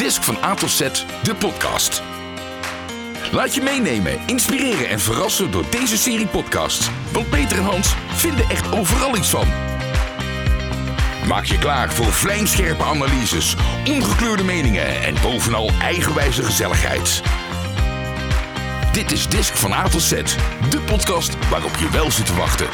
Disc van A tot Z, de podcast. Laat je meenemen, inspireren en verrassen door deze serie podcasts. Want Peter en Hans vinden echt overal iets van. Maak je klaar voor vlijmscherpe analyses, ongekleurde meningen en bovenal eigenwijze gezelligheid. Dit is Disc van A tot Z, de podcast waarop je wel zit te wachten.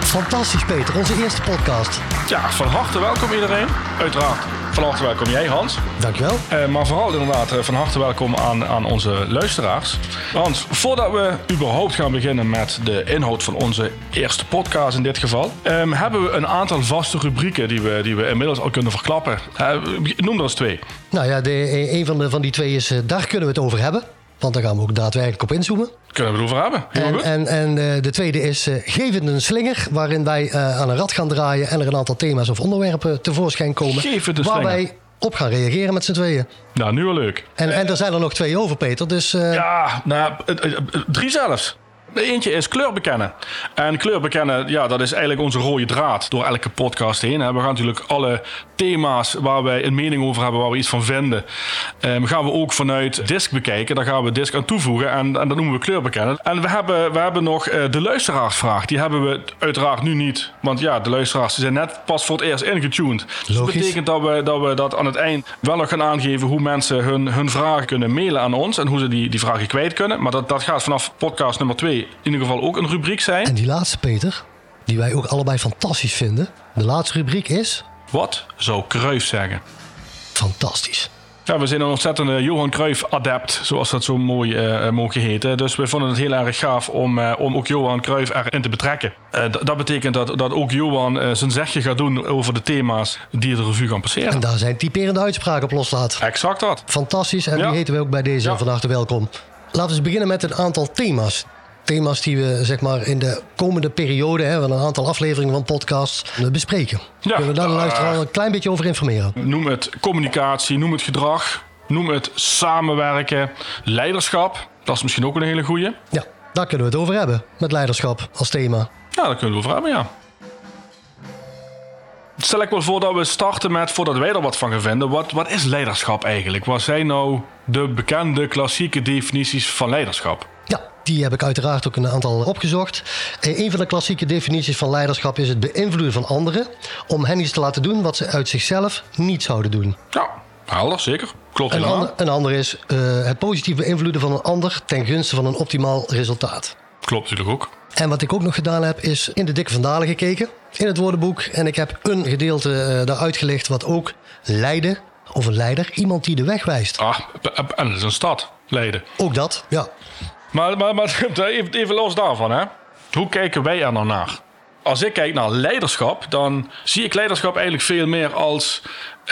Fantastisch, Peter. Onze eerste podcast. Ja, van harte welkom iedereen. Uiteraard van harte welkom jij, Hans. Dankjewel. Uh, maar vooral inderdaad uh, van harte welkom aan, aan onze luisteraars. Hans, voordat we überhaupt gaan beginnen met de inhoud van onze eerste podcast in dit geval, um, hebben we een aantal vaste rubrieken die we, die we inmiddels al kunnen verklappen. Uh, noem er eens twee. Nou ja, de, een van, de, van die twee is, daar kunnen we het over hebben. Want daar gaan we ook daadwerkelijk op inzoomen. Kunnen we het over hebben. En, en, en uh, de tweede is uh, Geef het een slinger. Waarin wij uh, aan een rad gaan draaien. En er een aantal thema's of onderwerpen tevoorschijn komen. Geef het een waar slinger. wij op gaan reageren met z'n tweeën. Nou, nu al leuk. En, en er zijn er nog twee over, Peter. Dus, Ja, nou, drie zelfs. Eentje is kleur bekennen. En kleur bekennen, ja, dat is eigenlijk onze rode draad door elke podcast heen. We gaan natuurlijk alle thema's waar wij een mening over hebben, waar we iets van vinden, um, gaan we ook vanuit disc bekijken. Daar gaan we disc aan toevoegen en, en dat noemen we kleur bekennen. En we hebben, we hebben nog uh, de luisteraarsvraag. Die hebben we uiteraard nu niet. Want ja, de luisteraars zijn net pas voor het eerst ingetuned. Dus dat betekent dat we, dat we dat aan het eind wel nog gaan aangeven hoe mensen hun, hun vragen kunnen mailen aan ons. En hoe ze die, die vragen kwijt kunnen. Maar dat, dat gaat vanaf podcast nummer 2 in ieder geval ook een rubriek zijn. En die laatste, Peter, die wij ook allebei fantastisch vinden. De laatste rubriek is... Wat zou Cruijff zeggen? Fantastisch. Ja, we zijn een ontzettende Johan Cruijff adept, zoals dat zo mooi uh, mogen heten. Dus we vonden het heel erg gaaf om, uh, om ook Johan Cruijff erin te betrekken. Uh, dat betekent dat, dat ook Johan zijn zegje gaat doen over de thema's die de revue gaan passeren. En daar zijn typerende uitspraken op loslaat. Exact dat. Fantastisch en ja. die heten we ook bij deze ja. van harte welkom. Laten we eens beginnen met een aantal thema's thema's die we zeg maar, in de komende periode, hè, een aantal afleveringen van podcasts, bespreken. Ja, Kunnen we daar de luisteraar een klein beetje over informeren? Noem het communicatie, noem het gedrag, noem het samenwerken, leiderschap. Dat is misschien ook een hele goeie. Ja, daar kunnen we het over hebben, met leiderschap als thema. Ja, daar kunnen we het over hebben, ja. Stel ik wel voor dat we starten met, voordat wij er wat van gaan vinden, wat, wat is leiderschap eigenlijk? Wat zijn nou de bekende klassieke definities van leiderschap? Die heb ik uiteraard ook een aantal opgezocht. Een van de klassieke definities van leiderschap is het beïnvloeden van anderen om hen iets te laten doen wat ze uit zichzelf niet zouden doen. Ja, helder, zeker. Klopt een ander, een ander is uh, het positief beïnvloeden van een ander ten gunste van een optimaal resultaat. Klopt natuurlijk ook. En wat ik ook nog gedaan heb, is in de Dikke Vandalen gekeken. In het woordenboek. En ik heb een gedeelte uh, daar uitgelicht wat ook Leiden, of een leider, iemand die de weg wijst. Ah, en dat is een stad, Leiden. Ook dat, ja. Maar, maar, maar even, even los daarvan, hè. Hoe kijken wij er nou naar? Als ik kijk naar leiderschap, dan zie ik leiderschap eigenlijk veel meer als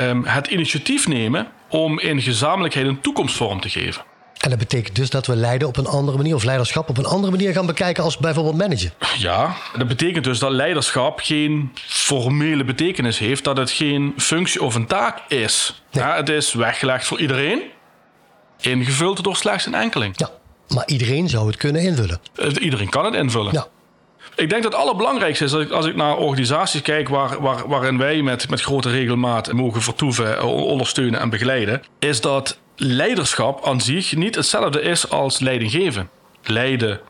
um, het initiatief nemen om in gezamenlijkheid een toekomstvorm te geven. En dat betekent dus dat we leiden op een andere manier, of leiderschap op een andere manier gaan bekijken als bijvoorbeeld managen. Ja, dat betekent dus dat leiderschap geen formele betekenis heeft, dat het geen functie of een taak is. Nee. Ja, het is weggelegd voor iedereen, ingevuld door slechts een enkeling. Ja, maar iedereen zou het kunnen invullen. Iedereen kan het invullen. Ja. Ik denk dat het allerbelangrijkste is als ik, als ik naar organisaties kijk waar, waar, waarin wij met, met grote regelmaat mogen vertoeven, ondersteunen en begeleiden, is dat leiderschap aan zich niet hetzelfde is als leidinggeven. Leiden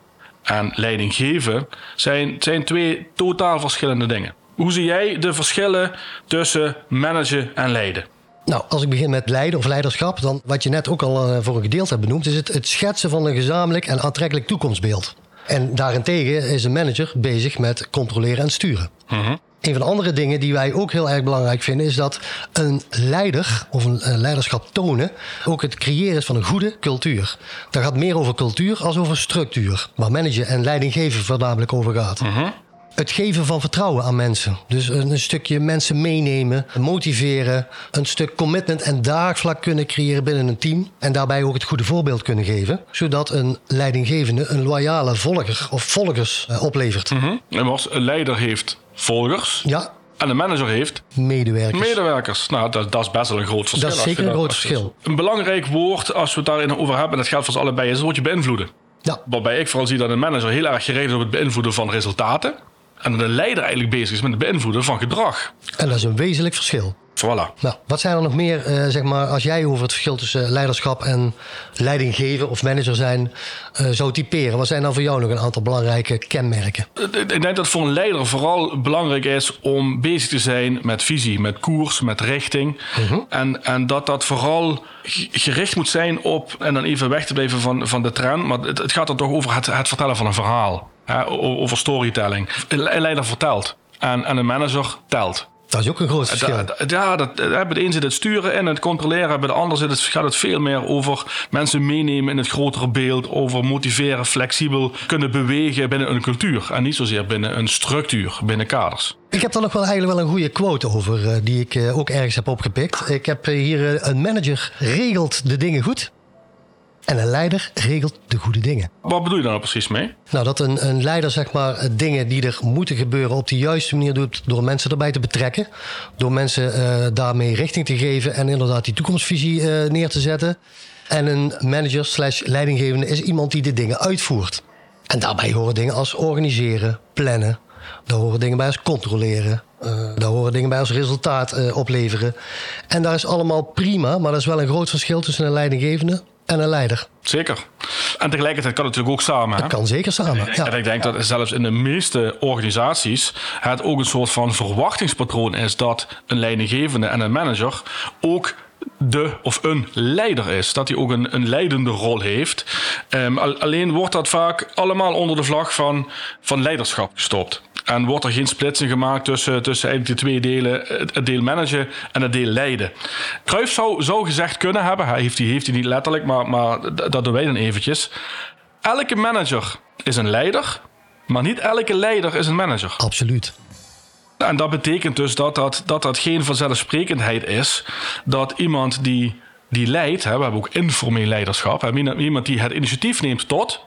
en leidinggeven zijn, zijn twee totaal verschillende dingen. Hoe zie jij de verschillen tussen managen en leiden? Nou, als ik begin met leiden of leiderschap, dan wat je net ook al uh, voor een gedeelte hebt benoemd, is het, het schetsen van een gezamenlijk en aantrekkelijk toekomstbeeld. En daarentegen is een manager bezig met controleren en sturen. Mhm. Een van de andere dingen die wij ook heel erg belangrijk vinden, is dat een leider of een, een leiderschap tonen ook het creëren is van een goede cultuur. Dat gaat meer over cultuur als over structuur, waar managen en leidinggeven voornamelijk over gaat. Mhm. Het geven van vertrouwen aan mensen. Dus een, een stukje mensen meenemen, motiveren, een stuk commitment en daagvlak kunnen creëren binnen een team. En daarbij ook het goede voorbeeld kunnen geven, zodat een leidinggevende een loyale volger of volgers uh, oplevert. Mm -hmm. En een leider heeft volgers. Ja. En een manager heeft medewerkers. Medewerkers. Nou, dat, dat is best wel een groot verschil. Dat is zeker een groot verschil. Een belangrijk woord, als we het daarin over hebben, en dat geldt voor ons allebei, is het woordje beïnvloeden. Ja. Waarbij ik vooral zie dat een manager heel erg gereden is op het beïnvloeden van resultaten. En dat de leider eigenlijk bezig is met het beïnvloeden van gedrag. En dat is een wezenlijk verschil. Voilà. Nou, wat zijn er nog meer, eh, zeg maar, als jij over het verschil tussen leiderschap en leidinggeven of manager zijn eh, zou typeren? Wat zijn dan voor jou nog een aantal belangrijke kenmerken? Ik denk dat voor een leider vooral belangrijk is om bezig te zijn met visie, met koers, met richting. en, en dat dat vooral gericht moet zijn op, en dan even weg te blijven van, van de trend, maar het, het gaat dan toch over het, het vertellen van een verhaal. Over storytelling. Een leider vertelt en, en een manager telt. Dat is ook een groot verschil. Da- Ja, dat, eh, bij de een zit het sturen en het controleren. Bij de ander zit het, gaat het veel meer over mensen meenemen in het grotere beeld. Over motiveren, flexibel kunnen bewegen binnen een cultuur. En niet zozeer binnen een structuur, binnen kaders. Ik heb daar nog wel eigenlijk wel een goede quote over, eh, die ik eh, ook ergens heb opgepikt. Ik heb hier een manager regelt de dingen goed. En een leider regelt de goede dingen. Wat bedoel je daar nou precies mee? Nou, dat een, een leider zeg maar dingen die er moeten gebeuren op de juiste manier doet door mensen erbij te betrekken. Door mensen eh, daarmee richting te geven en inderdaad die toekomstvisie eh, neer te zetten. En een manager slash leidinggevende is iemand die de dingen uitvoert. En daarbij horen dingen als organiseren, plannen. Daar horen dingen bij als controleren. eh, daar horen dingen bij als resultaat opleveren. En daar is allemaal prima, maar er is wel een groot verschil tussen een leidinggevende en een leider. Zeker. En tegelijkertijd kan het natuurlijk ook samen. Hè? Kan zeker samen. Ja. En ik denk dat zelfs in de meeste organisaties het ook een soort van verwachtingspatroon is dat een leidinggevende en een manager ook de of een leider is. Dat hij ook een, een leidende rol heeft. Ehm, al- alleen wordt dat vaak allemaal onder de vlag van, van leiderschap gestopt. En wordt er geen splitsing gemaakt tussen, tussen eigenlijk de twee delen, het deel managen en het deel leiden. Cruijff zou, zou gezegd kunnen hebben, hij heeft hij heeft hij niet letterlijk, maar, maar dat doen wij dan eventjes. Elke manager is een leider, maar niet elke leider is een manager. Absoluut. En dat betekent dus dat dat, dat, dat geen vanzelfsprekendheid is dat iemand die, die leidt, hè, we hebben ook informeel leiderschap, hè, iemand die het initiatief neemt tot,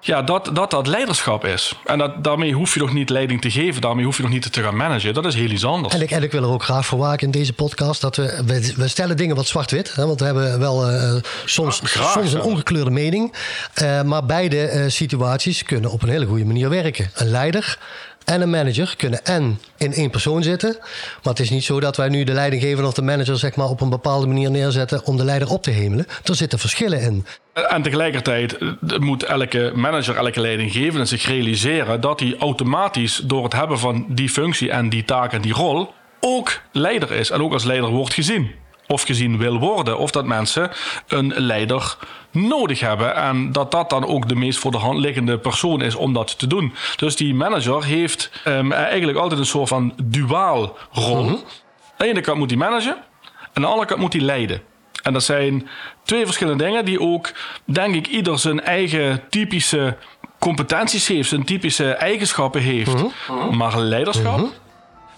ja, dat, dat dat leiderschap is. En dat, daarmee hoef je nog niet leiding te geven, daarmee hoef je nog niet te gaan managen. Dat is heel iets anders. En ik, en ik wil er ook graag voor waken in deze podcast dat we, we, we stellen dingen wat zwart-wit. Want we hebben wel eh, soms, Graag, soms een ongekleurde mening. Eh, maar beide eh, situaties kunnen op een hele goede manier werken. Een leider en een manager kunnen en in één persoon zitten. Maar het is niet zo dat wij nu de leidinggever of de manager zeg maar, op een bepaalde manier neerzetten om de leider op te hemelen. Er zitten verschillen in. En tegelijkertijd eh, moet elke manager, elke leidinggevende zich realiseren dat hij automatisch door het hebben van die functie en die taak en die rol ook leider is en ook als leider wordt gezien. Of gezien wil worden, of dat mensen een leider nodig hebben. En dat dat dan ook de meest voor de hand liggende persoon is om dat te doen. Dus die manager heeft ehm, eigenlijk altijd een soort van duaal rol. Aan de ene kant moet hij managen, aan de andere kant moet hij leiden. En dat zijn twee verschillende dingen die ook, denk ik, ieder zijn eigen typische competenties heeft, zijn typische eigenschappen heeft. Maar leiderschap,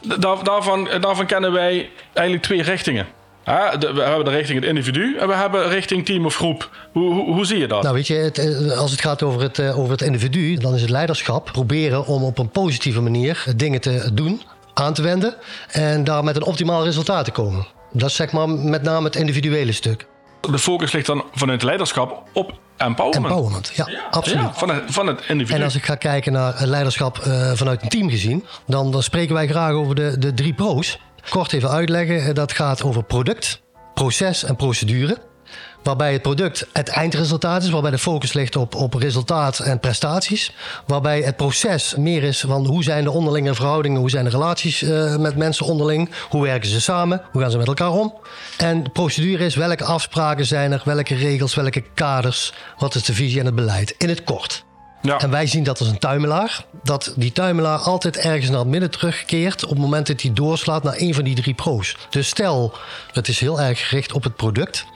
daar, daarvan, daarvan kennen wij eigenlijk twee richtingen. Ja, de- we hebben de richting het individu en we hebben richting team of groep. Hoe, hoe, hoe zie je dat? Nou, weet je, het, eh, als het gaat over het, eh, over het individu, dan is het leiderschap proberen om op een positieve manier dingen te doen, aan te wenden en daar met een optimaal resultaat te komen. Dat is zeg maar met name het individuele stuk. De focus ligt dan vanuit leiderschap op empowerment. Empowerment, ja, absoluut. Ja, van, het, van het individu. En als ik ga kijken naar leiderschap eh, vanuit een team gezien, dan, dan spreken wij graag over de, de drie pro's. Kort even uitleggen, eh, dat gaat over product, proces en procedure. Waarbij het product het eindresultaat is, waarbij de focus ligt op, op resultaat en prestaties. Waarbij het proces meer is van hoe zijn de onderlinge verhoudingen, hoe zijn de relaties eh, met mensen onderling, hoe werken ze samen, hoe gaan ze met elkaar om. En de procedure is welke afspraken zijn er, welke regels, welke kaders, wat is de visie en het beleid. In het kort. Ja. En wij zien dat als een tuimelaar. Dat die tuimelaar altijd ergens naar het midden terugkeert. op het moment dat hij doorslaat naar een van die drie pro's. Dus stel, het is heel erg gericht op het product.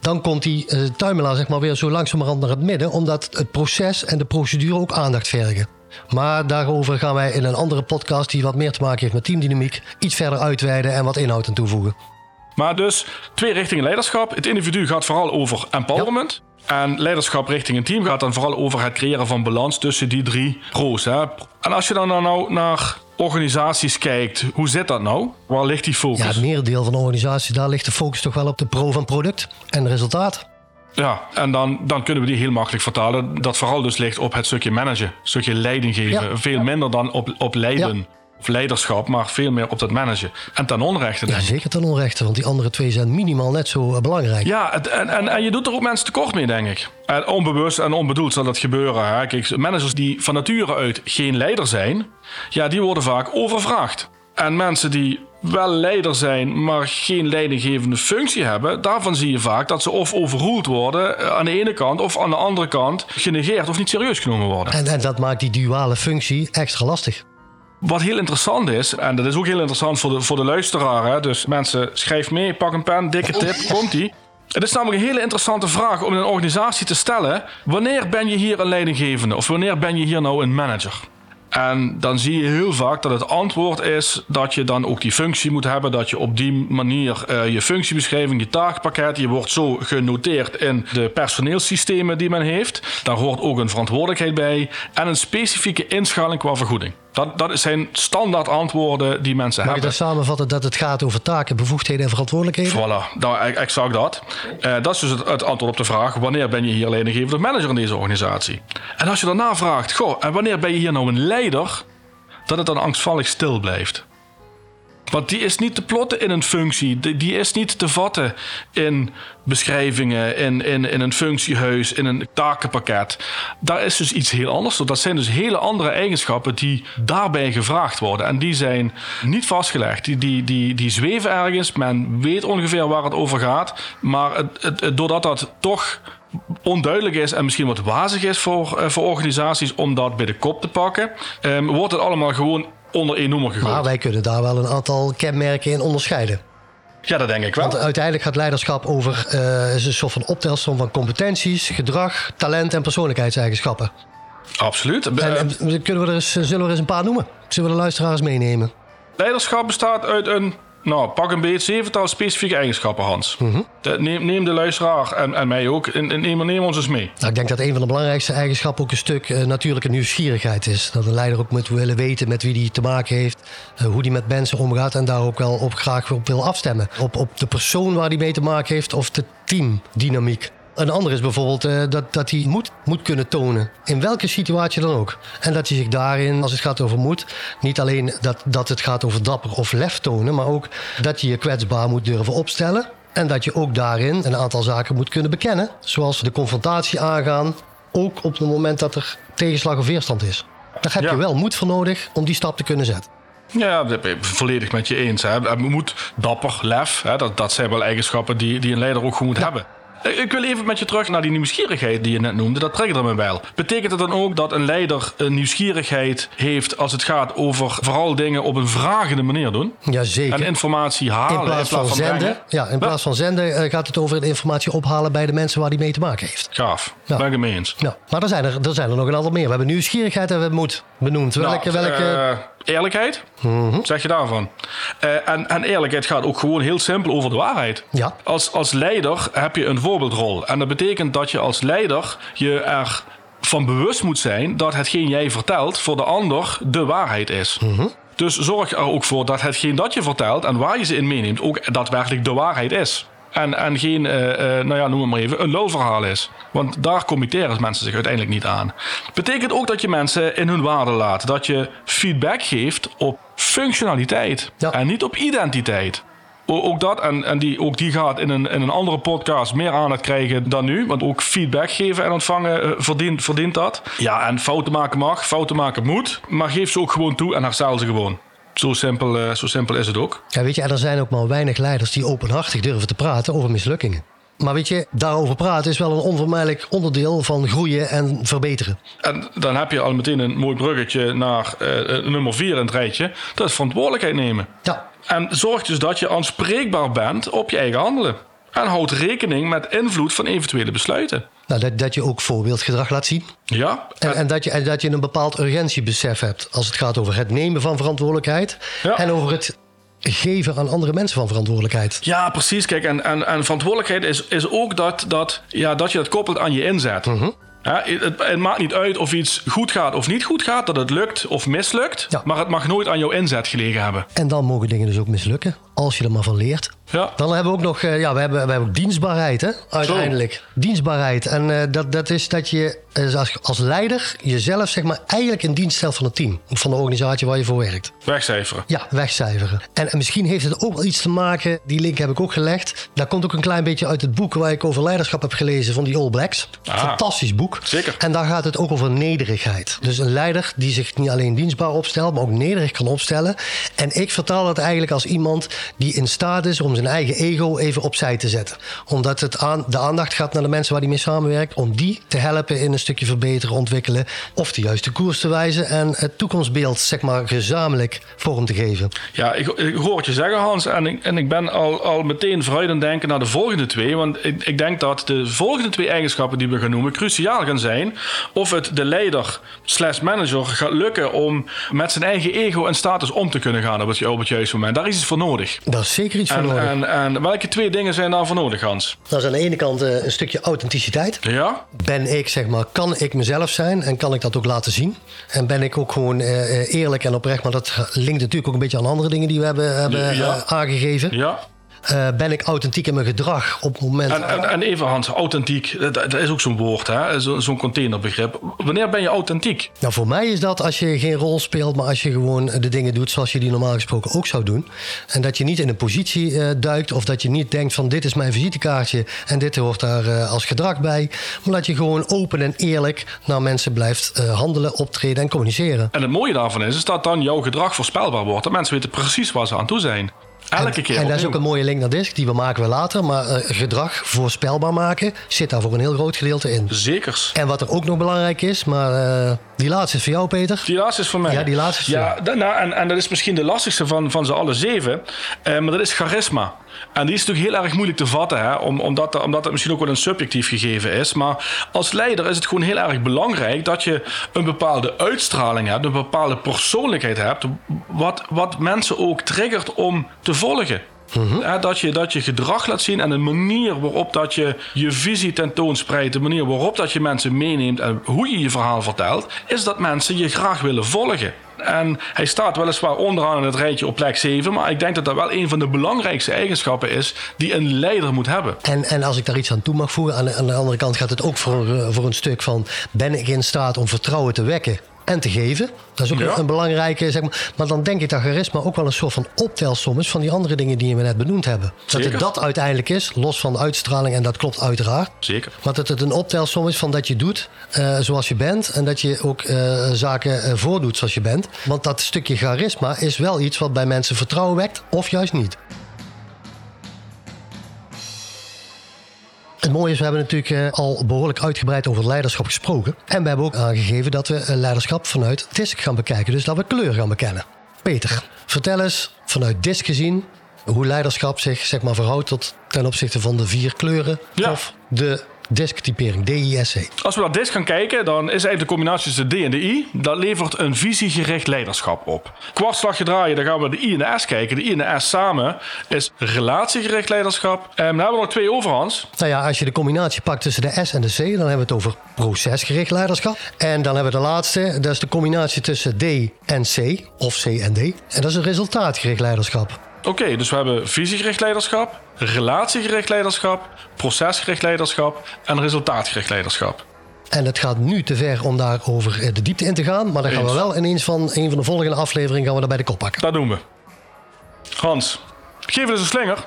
Dan komt die eh, tuimelaar zeg maar weer zo langzamerhand naar het midden. Omdat het proces en de procedure ook aandacht vergen. Maar daarover gaan wij in een andere podcast. die wat meer te maken heeft met teamdynamiek. iets verder uitweiden en wat inhoud aan toevoegen. Maar dus twee richtingen leiderschap. Het individu gaat vooral over empowerment. En leiderschap richting een team gaat dan vooral over het creëren van balans tussen die drie roos. Hè. En als je dan nou naar organisaties kijkt, hoe zit dat nou? Waar ligt die Ja, focus? het merendeel van de organisatie, daar ligt de focus toch wel op de pro van product en resultaat. Ja, en dan, dan kunnen we die heel makkelijk vertalen. Dat vooral dus ligt op het stukje managen, stukje leiding geven. Ja. Veel minder dan op, op leiden. Leiderschap, maar veel meer op dat managen. En ten onrechte, Ja, zeker ten onrechte, want die andere twee zijn minimaal net zo eh, belangrijk. Ja, het- en, en, en je doet er ook mensen tekort mee, denk ik. En onbewust en onbedoeld zal dat gebeuren. Hè? Kijk, managers die van nature uit geen leider zijn, ja, die worden vaak overvraagd. En mensen die wel leider zijn, maar geen leidinggevende functie hebben, daarvan zie je vaak dat ze of overroeld worden eh, aan de ene kant, of aan de andere kant genegeerd of niet serieus genomen worden. En, en dat maakt die duale functie extra lastig. Wat heel interessant is, en dat is ook heel interessant voor de, voor de luisteraar. Hè? Dus mensen, schrijf mee, pak een pen, dikke tip, komt-ie. Het is namelijk een hele interessante vraag om in een organisatie te stellen: wanneer ben je hier een leidinggevende of wanneer ben je hier nou een manager? En dan zie je heel vaak dat het antwoord is dat je dan ook die functie moet hebben. Dat je op die manier eh, je functiebeschrijving, je taakpakket, je wordt zo genoteerd in de personeelssystemen die men heeft. Daar hoort ook een verantwoordelijkheid bij en een specifieke inschaling qua vergoeding. Dat, dat zijn standaard antwoorden die mensen Mag je hebben. dat samenvatten dat het gaat over taken, bevoegdheden en verantwoordelijkheden? Voilà, nou, exact dat. Eh, dat is dus het, het antwoord op de vraag: wanneer ben je hier leidinggevende of manager in deze organisatie? En als je daarna vraagt: goh, en wanneer ben je hier nou een leider? Dat het dan angstvallig stil blijft. Want die is niet te plotten in een functie. Die, is niet te vatten in beschrijvingen, in, in, in een functiehuis, in een takenpakket. Daar is dus iets heel anders. Dat zijn dus hele andere eigenschappen die daarbij gevraagd worden. En die zijn niet vastgelegd. Die, die, die, zweven ergens. Men weet ongeveer waar het over gaat. Maar het, het- doordat dat toch onduidelijk is en misschien wat wazig is voor, eh, voor organisaties om dat bij de kop te pakken, ehm, wordt het allemaal gewoon onder één noemer gegooid. Maar wij kunnen daar wel een aantal kenmerken in onderscheiden. Ja, dat denk ik wel. Want uiteindelijk gaat leiderschap over eh, is een soort van optelsom van competenties, gedrag, talent en persoonlijkheidseigenschappen. Absoluut. En, en kunnen we er eens, zullen we er eens een paar noemen? Zullen we de luisteraars meenemen? leiderschap bestaat uit een, nou, pak een beetje zevental specifieke eigenschappen, Hans. De- neem, neem de luisteraar en, en mij ook, en, en neem, neem ons eens mee. Nou, ik denk dat een van de belangrijkste eigenschappen ook een stuk eh, natuurlijke nieuwsgierigheid is. Dat een leider ook moet willen weten met wie hij te maken heeft, eh, hoe hij met mensen omgaat en daar ook wel op graag op wil afstemmen. Op, op de persoon waar hij mee te maken heeft of de teamdynamiek. Een ander is bijvoorbeeld eh, dat, dat hij moed moet kunnen tonen. In welke situatie dan ook. En dat hij zich daarin, als het gaat over moed, niet alleen dat, dat het gaat over dapper of lef tonen, maar ook dat je je kwetsbaar moet durven opstellen. En dat je ook daarin een aantal zaken moet kunnen bekennen. Zoals de confrontatie aangaan, ook op het moment dat er tegenslag of weerstand is. Daar heb Ja. je wel moed voor nodig om die stap te kunnen zetten. Ja, dat ben ik volledig met je eens. Hè. Het moet dapper, lef, hè. Dat, dat zijn wel eigenschappen die, die een leider ook gewoon moet hebben. Eh, Ik wil even met je terug naar die nieuwsgierigheid die je net noemde. Dat triggerde me wel. Betekent het dan ook dat een leider een nieuwsgierigheid heeft als het gaat over vooral dingen op een vragende manier doen? Jazeker. En informatie halen In plaats van zenden, brengen? ja, in plaats van zenden gaat het over informatie ophalen bij de mensen waar die mee te maken heeft. Gaaf, Ja. ben ik het mee eens. Ja, maar er zijn er, er zijn er nog een aantal meer. We hebben nieuwsgierigheid en we hebben moed benoemd. Welke, Nou, welke, eh, eerlijkheid, zeg je daarvan. Eh, en, en eerlijkheid gaat ook gewoon heel simpel over de waarheid. Ja. Als, als leider heb je een voorbeeldrol. En dat betekent dat je als leider je er van bewust moet zijn dat hetgeen jij vertelt voor de ander de waarheid is. Dus zorg er ook voor dat hetgeen dat je vertelt en waar je ze in meeneemt ook daadwerkelijk de waarheid is. En, en geen, eh, eh, nou ja, noem het maar even, een lulverhaal is. Want daar committeren mensen zich uiteindelijk niet aan. Betekent ook dat je mensen in hun waarde laat. Dat je feedback geeft op functionaliteit Ja. en niet op identiteit. Ook dat, en, en die, ook die gaat in een, in een andere podcast meer aandacht krijgen dan nu. Want ook feedback geven en ontvangen eh, verdient, verdient dat. Ja, en fouten maken mag, fouten maken moet. Maar geef ze ook gewoon toe en herstel ze gewoon. Zo simpel, eh, zo simpel is het ook. ja, weet je, en er zijn ook maar weinig leiders die openhartig durven te praten over mislukkingen. Maar weet je, daarover praten is wel een onvermijdelijk onderdeel van groeien en verbeteren. En dan heb je al meteen een mooi bruggetje naar eh, eh, nummer 4 in het rijtje. Dat is verantwoordelijkheid nemen. Ja, En zorg dus dat je aanspreekbaar bent op je eigen handelen. En houd rekening met invloed van eventuele besluiten. nou, dat, dat je ook voorbeeldgedrag laat zien. Ja, En, en, dat je, en dat je een bepaald urgentiebesef hebt als het gaat over het nemen van verantwoordelijkheid. Ja. En over het geven aan andere mensen van verantwoordelijkheid. Ja, precies. Kijk, en, en, en verantwoordelijkheid is, is ook dat, dat, ja, dat je dat koppelt aan je inzet. Mhm. Ja, het, het maakt niet uit of iets goed gaat of niet goed gaat, dat het lukt of mislukt. Ja. Maar het mag nooit aan jouw inzet gelegen hebben. En dan mogen dingen dus ook mislukken, als je er maar van leert. Ja. Dan hebben we ook nog, eh, ja, we hebben, we hebben ook dienstbaarheid, hè, uiteindelijk. Dienstbaarheid. En eh, dat, dat is dat je is als, als leider jezelf zeg maar, eigenlijk in dienst stelt van het team. Van de organisatie waar je voor werkt. Wegcijferen. Ja, wegcijferen. En, en misschien heeft het ook wel iets te maken, die link heb ik ook gelegd. Dat komt ook een klein beetje uit het boek waar ik over leiderschap heb gelezen van die All Blacks. Ah. Fantastisch boek. Zeker. En daar gaat het ook over nederigheid. Dus een leider die zich niet alleen dienstbaar opstelt, maar ook nederig kan opstellen. En ik vertaal dat eigenlijk als iemand die in staat is om zijn eigen ego even opzij te zetten. Omdat het aan, de aandacht gaat naar de mensen waar hij mee samenwerkt. Om die te helpen in een stukje verbeteren, ontwikkelen. Of de juiste koers te wijzen. En het toekomstbeeld zeg maar gezamenlijk vorm te geven. Ja, ik, ik hoor het je zeggen, Hans. En ik, en ik ben al, al meteen vooruit aan het denken naar de volgende twee. Want ik, ik denk dat de volgende twee eigenschappen die we gaan noemen cruciaal gaan zijn. Of het de leider slash manager gaat lukken om met zijn eigen ego en status om te kunnen gaan op het, op het juiste moment. Daar is iets voor nodig. Daar is zeker iets voor En, nodig. en, en welke twee dingen zijn daarvoor nodig, Hans? Dat is aan de ene kant eh, een stukje authenticiteit. Ja? Ben ik, zeg maar, kan ik mezelf zijn en kan ik dat ook laten zien? En ben ik ook gewoon eh, eh, eerlijk en oprecht, maar dat linkt natuurlijk ook een beetje aan andere dingen die we hebben, hebben Ja. eh, aangegeven. Ja? Eh, ben ik authentiek in mijn gedrag op het moment. En, en, en even Hans, authentiek, dat, dat is ook zo'n woord, hè? Zo- zo'n containerbegrip. Wanneer ben je authentiek? Nou, voor mij is dat als je geen rol speelt, maar als je gewoon de dingen doet zoals je die normaal gesproken ook zou doen. En dat je niet in een positie eh, duikt of dat je niet denkt van dit is mijn visitekaartje en dit hoort daar eh, als gedrag bij. Maar dat je gewoon open en eerlijk naar mensen blijft eh, handelen, optreden en communiceren. En het mooie daarvan is, is dat dan jouw gedrag voorspelbaar wordt. Dat mensen weten precies waar ze aan toe zijn. Elke keer. En dat is ook een mooie link naar DISC, die we maken we later. Maar eh, gedrag voorspelbaar maken zit daar voor een heel groot gedeelte in. Zekers. En wat er ook nog belangrijk is, maar eh, die laatste is voor jou, Peter. Die laatste is voor mij. Ja, die laatste is voor ja, jou. nou, en, en dat is misschien de lastigste van, van ze alle zeven. Eh, maar dat is charisma. En die is natuurlijk heel erg moeilijk te vatten, hè, om, omdat, omdat het misschien ook wel een subjectief gegeven is. Maar als leider is het gewoon heel erg belangrijk dat je een bepaalde uitstraling hebt, een bepaalde persoonlijkheid hebt, wat, wat mensen ook triggert om te volgen. Hè, dat, je, dat je gedrag laat zien en de manier waarop dat je je visie tentoonspreidt, de manier waarop dat je mensen meeneemt en hoe je je verhaal vertelt, is dat mensen je graag willen volgen. En hij staat weliswaar onderaan in het rijtje op plek 7, maar ik denk dat dat wel een van de belangrijkste eigenschappen is die een leider moet hebben. En, en als ik daar iets aan toe mag voegen, aan de, aan de andere kant gaat het ook voor, eh, voor een stuk van: ben ik in staat om vertrouwen te wekken en te geven? Dat is ook Ja. een, belangrijke, zeg maar. Maar dan denk ik dat charisma ook wel een soort van optelsom is van die andere dingen die we net benoemd hebben. Dat het dat uiteindelijk is, los van de uitstraling, en dat klopt uiteraard. Zeker. Maar dat het een optelsom is van dat je doet eh, zoals je bent. En dat je ook eh, zaken eh, voordoet zoals je bent. Want dat stukje charisma is wel iets wat bij mensen vertrouwen wekt, of juist niet. Het mooie is, we hebben natuurlijk eh, al behoorlijk uitgebreid over leiderschap gesproken. En we hebben ook aangegeven dat we eh, leiderschap vanuit DISC gaan bekijken. Dus dat we kleur gaan bekennen. Peter, vertel eens vanuit DISC gezien hoe leiderschap zich zeg maar, verhoudt tot, ten opzichte van de vier kleuren. Ja. Of de DISC-typering, DISC. Als we naar DISC gaan kijken, dan is eigenlijk de combinatie tussen de D en de I. Dat levert een visiegericht leiderschap op. Kwartslagje draaien, dan gaan we de I en de S kijken. De I en de S samen is relatiegericht leiderschap. En dan hebben we nog twee overhands. Nou ja, als je de combinatie pakt tussen de S en de C, dan hebben we het over procesgericht leiderschap. En dan hebben we de laatste, dat is de combinatie tussen D en C, of C en D. En dat is een resultaatgericht leiderschap. Oké, dus we hebben visiegericht leiderschap, relatiegericht leiderschap, procesgericht leiderschap en resultaatgericht leiderschap. En het gaat nu te ver om daar over eh, de diepte in te gaan. Maar dan gaan we wel in een van, een van de volgende afleveringen gaan we daar bij de kop pakken. Dat doen we. Hans, geef eens een slinger.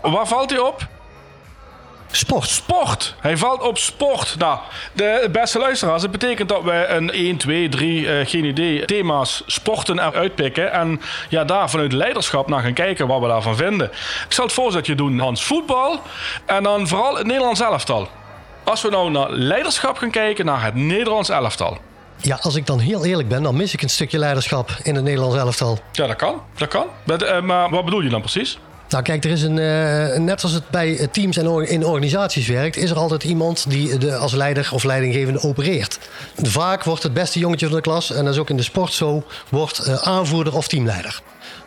Waar valt hij op? Sport. Sport. Hij valt op sport. Nou, de beste luisteraars, het betekent dat we een 1, 2, 3, eh, geen idee, thema's sporten eruit pikken. En ja, daar vanuit leiderschap naar gaan kijken wat we daarvan vinden. Ik zal het voorzetje doen, Hans. Voetbal en dan vooral het Nederlands elftal. Als we nou naar leiderschap gaan kijken, naar het Nederlands elftal. Ja, als ik dan heel eerlijk ben, dan mis ik een stukje leiderschap in het Nederlands elftal. Ja, dat kan. Dat kan. Maar, eh, maar wat bedoel je dan precies? Nou kijk, er is een, eh, net als het bij eh, teams en or- in organisaties werkt, is er altijd iemand die de, als leider of leidinggevende opereert. Vaak wordt het beste jongetje van de klas, en dat is ook in de sport zo, wordt eh, aanvoerder of teamleider.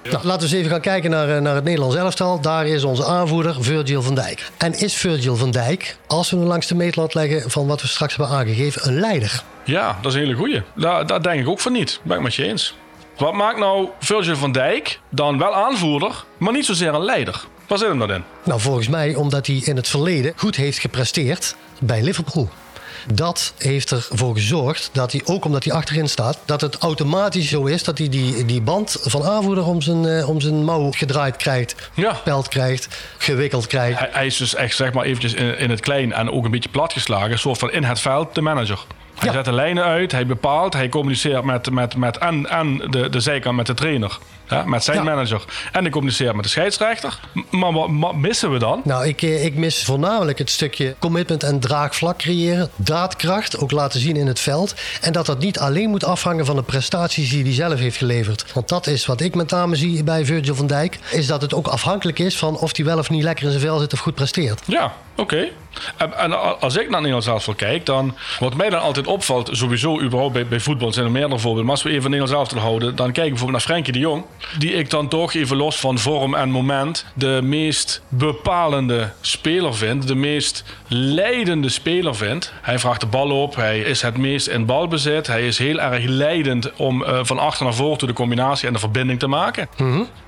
Nou, laten we eens even gaan kijken naar, naar het Nederlands elftal. Daar is onze aanvoerder Virgil van Dijk. En is Virgil van Dijk, als we hem langs de meetlat leggen van wat we straks hebben aangegeven, een leider? Ja, dat is een hele goeie. Daar, daar denk ik ook van niet. Ben ik met je eens. Wat maakt nou Virgil van Dijk dan wel aanvoerder, maar niet zozeer een leider? Waar zit hem dat in? Nou, volgens mij omdat hij in het verleden goed heeft gepresteerd bij Liverpool. Dat heeft ervoor gezorgd dat hij, ook omdat hij achterin staat, dat het automatisch zo is dat hij die, die band van aanvoerder om zijn, eh, om zijn mouw gedraaid krijgt, Ja. krijgt, gewikkeld krijgt. Hij, hij is dus echt zeg maar eventjes in, in het klein en ook een beetje platgeslagen. Een soort van in het veld de manager. Hij zet de lijnen uit, hij bepaalt, hij communiceert met, met, met en, en de, de zijkant met de trainer. Ja, met zijn Ja. manager. En hij communiceert met de scheidsrechter. Maar wat, wat missen we dan? Nou, ik, eh, ik mis voornamelijk het stukje commitment en draagvlak creëren. Daadkracht, ook laten zien in het veld. En dat dat niet alleen moet afhangen van de prestaties die hij zelf heeft geleverd. Want dat is wat ik met name zie bij Virgil van Dijk. Is dat het ook afhankelijk is van of hij wel of niet lekker in zijn vel zit of goed presteert. Ja, oké. En, en als ik naar Nederlands elftal kijk, dan wat mij dan altijd opvalt, sowieso überhaupt bij, bij voetbal, zijn er meerdere voorbeelden. Maar als we even Nederlands elftal houden, dan kijk ik bijvoorbeeld naar Frenkie de Jong. Die ik dan toch even los van vorm en moment de meest bepalende speler vind. De meest leidende speler vind. Hij vraagt de bal op, hij is het meest in balbezit. Hij is heel erg leidend om eh, van achter naar voren toe de combinatie en de verbinding te maken.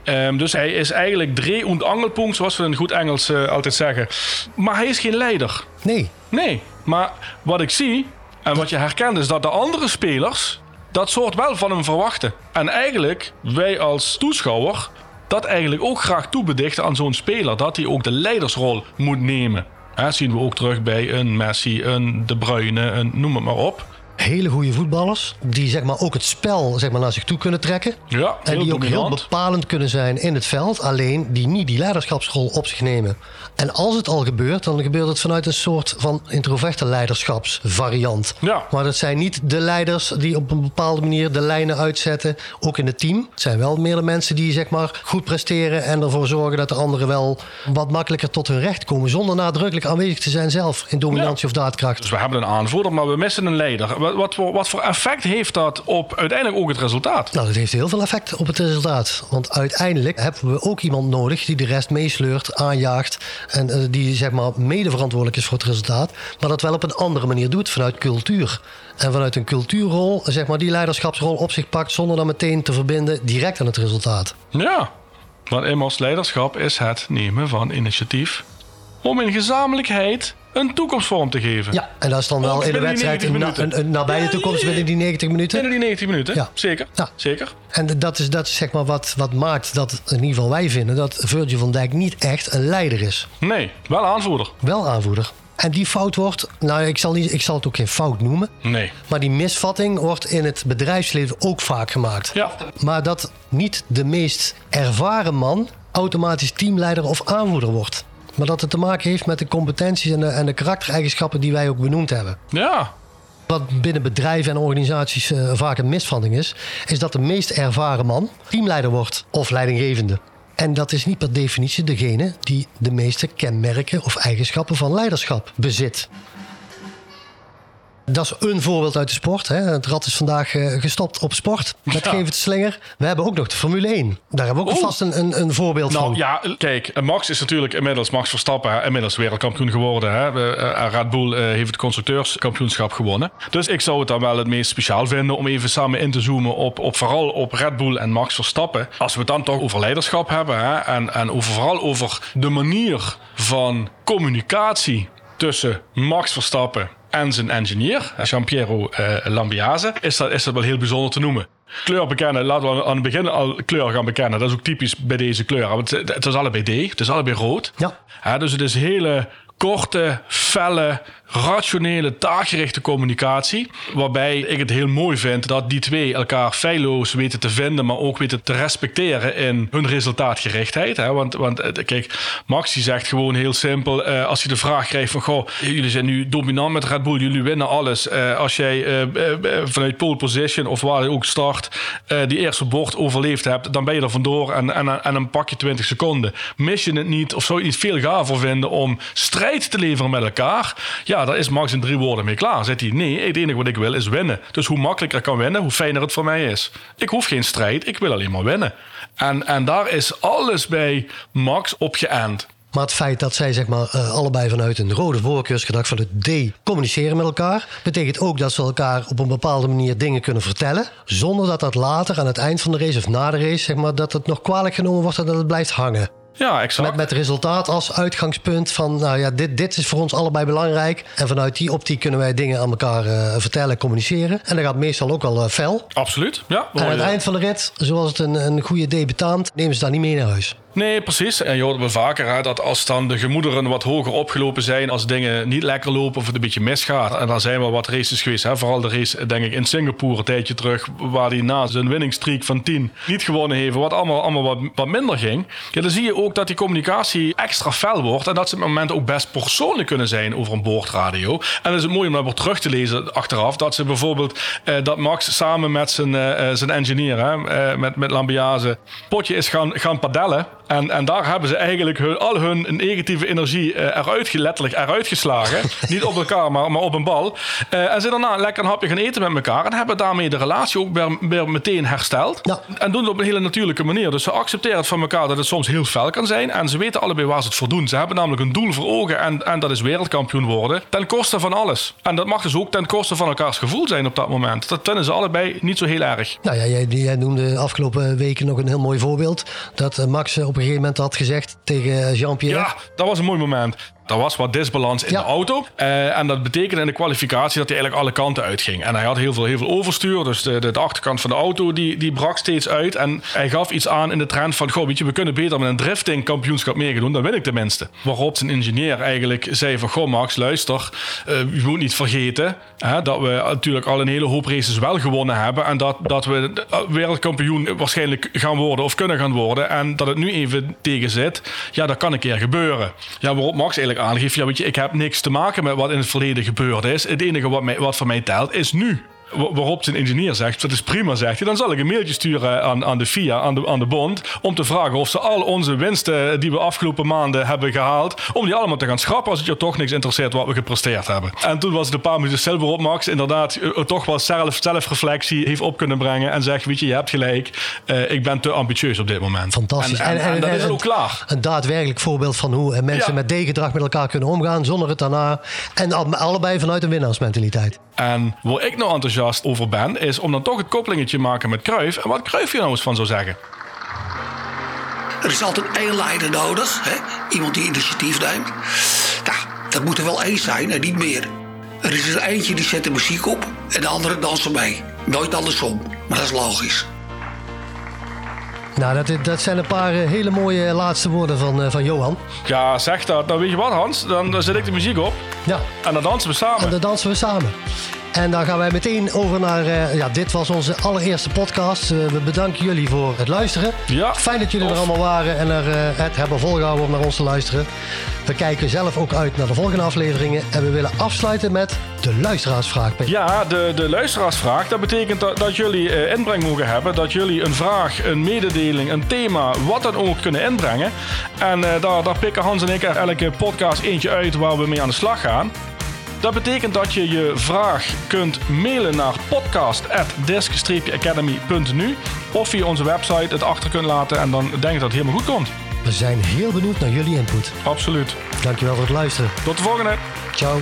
Ehm, dus hij is eigenlijk drie und angelpunt, zoals we in goed Engels eh, altijd zeggen. Maar hij is geen leider. Nee, Nee, maar wat ik zie en wat je herkent is dat de andere spelers dat soort wel van hem verwachten. En eigenlijk, wij als toeschouwer, dat eigenlijk ook graag toebedichten aan zo'n speler. Dat hij ook de leidersrol moet nemen. Hè, zien we ook terug bij een Messi, een De Bruyne, een, noem het maar op. hele goede voetballers. Die zeg maar, ook het spel zeg maar, naar zich toe kunnen trekken. Ja, En die ook heel bepalend kunnen zijn in het veld. Alleen die niet die leiderschapsrol op zich nemen. En als het al gebeurt, dan gebeurt het vanuit een soort van introverte leiderschapsvariant. Ja. Maar dat zijn niet de leiders die op een bepaalde manier de lijnen uitzetten. Ook in het team. Het zijn wel meer de mensen die zeg maar, goed presteren. En ervoor zorgen dat de anderen wel wat makkelijker tot hun recht komen. Zonder nadrukkelijk aanwezig te zijn zelf in dominantie of daadkracht. Dus we hebben een aanvoerder, maar we missen een leider. Wat, wat, voor- wat voor effect heeft dat op uiteindelijk ook het resultaat? Nou, dat heeft heel veel effect op het resultaat. Want uiteindelijk hebben we ook iemand nodig die de rest meesleurt, aanjaagt. En eh, die zeg maar mede verantwoordelijk is voor het resultaat. Maar dat wel op een andere manier doet, vanuit cultuur. En vanuit een cultuurrol, zeg maar, die leiderschapsrol op zich pakt. zonder dan meteen te verbinden direct aan het resultaat. Ja, want immers leiderschap is het nemen van initiatief om in gezamenlijkheid een toekomstvorm te geven. Ja, en dat is dan wel in de wedstrijd 90 een, na- een, een nabije Ja, toekomst binnen die 90 minuten. Binnen die 90 minuten, Ja. zeker. Ja. Zeker. En dat is, dat is zeg maar wat, wat maakt dat, in ieder geval wij vinden, dat Virgil van Dijk niet echt een leider is. Nee, wel aanvoerder. wel aanvoerder. En die fout wordt, nou ik zal, niet, ik zal het ook geen fout noemen, Nee. maar die misvatting wordt in het bedrijfsleven ook vaak gemaakt. Ja, Maar dat niet de meest ervaren man automatisch teamleider of aanvoerder wordt. Maar dat het te maken heeft met de competenties en de, en de karaktereigenschappen die wij ook benoemd hebben. ja. Wat binnen bedrijven en organisaties eh, vaak een misvatting is, is dat de meest ervaren man teamleider wordt of leidinggevende. En dat is niet per definitie degene die de meeste kenmerken of eigenschappen van leiderschap bezit. Dat is een voorbeeld uit de sport. Hè. Het rad is vandaag eh, gestopt op sport. Met Ja. het slinger. We hebben ook nog de Formule 1. Daar hebben we ook Oeh. vast een, een, een voorbeeld Nou van. ja, kijk, Max is natuurlijk inmiddels Max Verstappen, hè, inmiddels wereldkampioen geworden. Hè. Eh, Red Bull eh, heeft het constructeurskampioenschap gewonnen. Dus ik zou het dan wel het meest speciaal vinden om even samen in te zoomen op, op vooral op Red Bull en Max Verstappen. Als we het dan toch over leiderschap hebben hè, en, en over, vooral over de manier van communicatie tussen Max Verstappen en zijn engineer, Jean-Piero eh, Lambiase, is dat, is dat wel heel bijzonder te noemen. Kleur bekennen, laten we aan het begin al kleur gaan bekennen. Dat is ook typisch bij deze kleur. Want het, het is allebei D, het is allebei rood. Ja. Ja, dus het is hele korte, felle, rationele, taakgerichte communicatie. Waarbij ik het heel mooi vind dat die twee elkaar feilloos weten te vinden, maar ook weten te respecteren in hun resultaatgerichtheid. Hè? Want, want eh, kijk, Max die zegt gewoon heel simpel, eh, als hij de vraag krijgt van, goh, jullie zijn nu dominant met Red Bull, jullie winnen alles. Eh, als jij vanuit pole position of waar je ook start, die eerste bocht overleefd hebt, dan ben je er vandoor en, en, en dan pak je 20 seconden. Mis je het niet of zou je het veel gaver vinden om strijd te leveren met elkaar? Ja, daar is Max in drie woorden mee klaar. Zegt hij, nee, het enige wat ik wil is winnen. Dus hoe makkelijker ik kan winnen, hoe fijner het voor mij is. Ik hoef geen strijd, ik wil alleen maar winnen. En, en daar is alles bij Max op geënt. Maar het feit dat zij zeg maar, uh, allebei vanuit een rode voorkeursgedrag van het D communiceren met elkaar, betekent ook dat ze elkaar op een bepaalde manier dingen kunnen vertellen. Zonder dat dat later aan het eind van de race of na de race, zeg maar, dat het nog kwalijk genomen wordt en dat het blijft hangen. Ja, exact. Met, met resultaat als uitgangspunt van, nou ja, dit, dit is voor ons allebei belangrijk. En vanuit die optiek kunnen wij dingen aan elkaar uh, vertellen, communiceren. En dat gaat meestal ook al uh, fel. Absoluut, ja. En aan het eind van de rit, zoals het een, een goede debutant, nemen ze daar niet mee naar huis. Nee, precies. En je hoort wel vaker dat als dan de gemoederen wat hoger opgelopen zijn, als dingen niet lekker lopen of het een beetje misgaat. En dan zijn wel wat races geweest. Hè. Vooral de race, denk ik, in Singapore een tijdje terug, waar hij na zijn winningstreak van 10 niet gewonnen heeft, wat allemaal, allemaal wat, wat minder ging. Ja, dan zie je ook dat die communicatie extra fel wordt en dat ze op momenten ook best persoonlijk kunnen zijn over een boordradio. En dan is het mooi om dat weer terug te lezen achteraf. Dat ze bijvoorbeeld, eh, dat Max samen met zijn, uh, zijn engineer, hè, uh, met, met Lambiase, potje is gaan, gaan padellen. En, en daar hebben ze eigenlijk hun, al hun negatieve energie uh, eruit, letterlijk eruit geslagen. Niet op elkaar, maar, maar op een bal. Uh, en ze daarna lekker een hapje gaan eten met elkaar. En hebben daarmee de relatie ook weer, weer meteen hersteld. Ja. En doen het op een hele natuurlijke manier. Dus ze accepteren het van elkaar dat het soms heel fel kan zijn. En ze weten allebei waar ze het voor doen. Ze hebben namelijk een doel voor ogen. En, en dat is wereldkampioen worden. Ten koste van alles. En dat mag dus ook ten koste van elkaars gevoel zijn op dat moment. Dat vinden ze allebei niet zo heel erg. Nou ja, jij, jij noemde de afgelopen weken nog een heel mooi voorbeeld. Dat Max op een gegeven moment had gezegd tegen Jean-Pierre. Ja, dat was een mooi moment. Er was wat disbalans in Ja. de auto. Eh, en dat betekende in de kwalificatie dat hij eigenlijk alle kanten uitging. En hij had heel veel, heel veel overstuur. Dus de, de, de achterkant van de auto die, die brak steeds uit. En hij gaf iets aan in de trend van... Goh, weet je, we kunnen beter met een drifting kampioenschap meedoen. Dan win ik tenminste. Waarop zijn ingenieur eigenlijk zei van... Goh Max, luister. eh, je moet niet vergeten hè, dat we natuurlijk al een hele hoop races wel gewonnen hebben. En dat, dat we eh, wereldkampioen waarschijnlijk gaan worden of kunnen gaan worden. En dat het nu even tegen zit. Ja, dat kan een keer gebeuren. Ja, waarop Max eigenlijk aangeeft... Ja, weet je, ik heb niks te maken met wat in het verleden gebeurd is. Het enige wat, mij, wat voor mij telt is nu. Wa- Waarop zijn ingenieur zegt, dat is prima, zegt hij. Dan zal ik een mailtje sturen aan, aan de FIA, aan de, aan de bond... om te vragen of ze al onze winsten die we afgelopen maanden hebben gehaald... om die allemaal te gaan schrappen als het je toch niks interesseert wat we gepresteerd hebben. En toen was het een paar minuten stil waarop Max inderdaad eh, toch wel zelf, zelfreflectie heeft op kunnen brengen... en zegt, weet je, je hebt gelijk, eh, ik ben te ambitieus op dit moment. Fantastisch. En, en, en dat is ook klaar. Een daadwerkelijk voorbeeld van hoe eh, mensen Ja. met D-gedrag met elkaar kunnen omgaan zonder het daarna. En al- allebei vanuit een winnaarsmentaliteit. En waar ik nou enthousiast over ben, is om dan toch het koppelingetje maken met Cruijff. En wat Cruijff hier nou eens van zou zeggen. Er is altijd één leider nodig, hè? iemand die initiatief neemt. Dat moet er wel één zijn en niet meer. Er is er eentje die zet de muziek op en de andere dansen mee. Nooit andersom, maar dat is logisch. Nou, dat, dat zijn een paar eh, hele mooie laatste woorden van, eh, van Johan. Ja, zeg dat. Nou weet je wat Hans, dan, dan zet ik de muziek op Ja, en dan dansen we samen. en dan dansen we samen. En dan gaan wij meteen over naar. eh, ja, dit was onze allereerste podcast. Eh, we bedanken jullie voor het luisteren. Ja, Fijn dat jullie er allemaal waren en er, eh, het hebben volgehouden om naar ons te luisteren. We kijken zelf ook uit naar de volgende afleveringen. En we willen afsluiten met de luisteraarsvraag. Peter. Ja, de, de luisteraarsvraag. Dat betekent dat, dat jullie eh, inbreng mogen hebben. Dat jullie een vraag, een mededeling, een thema, wat dan ook kunnen inbrengen. En eh, daar, daar pikken Hans en ik er elke podcast eentje uit waar we mee aan de slag gaan. Dat betekent dat je je vraag kunt mailen naar podcast.desk-academy.nu of via onze website het achter kunt laten en dan denk ik dat het helemaal goed komt. We zijn heel benieuwd naar jullie input. Absoluut. Dankjewel voor het luisteren. Tot de volgende. Ciao.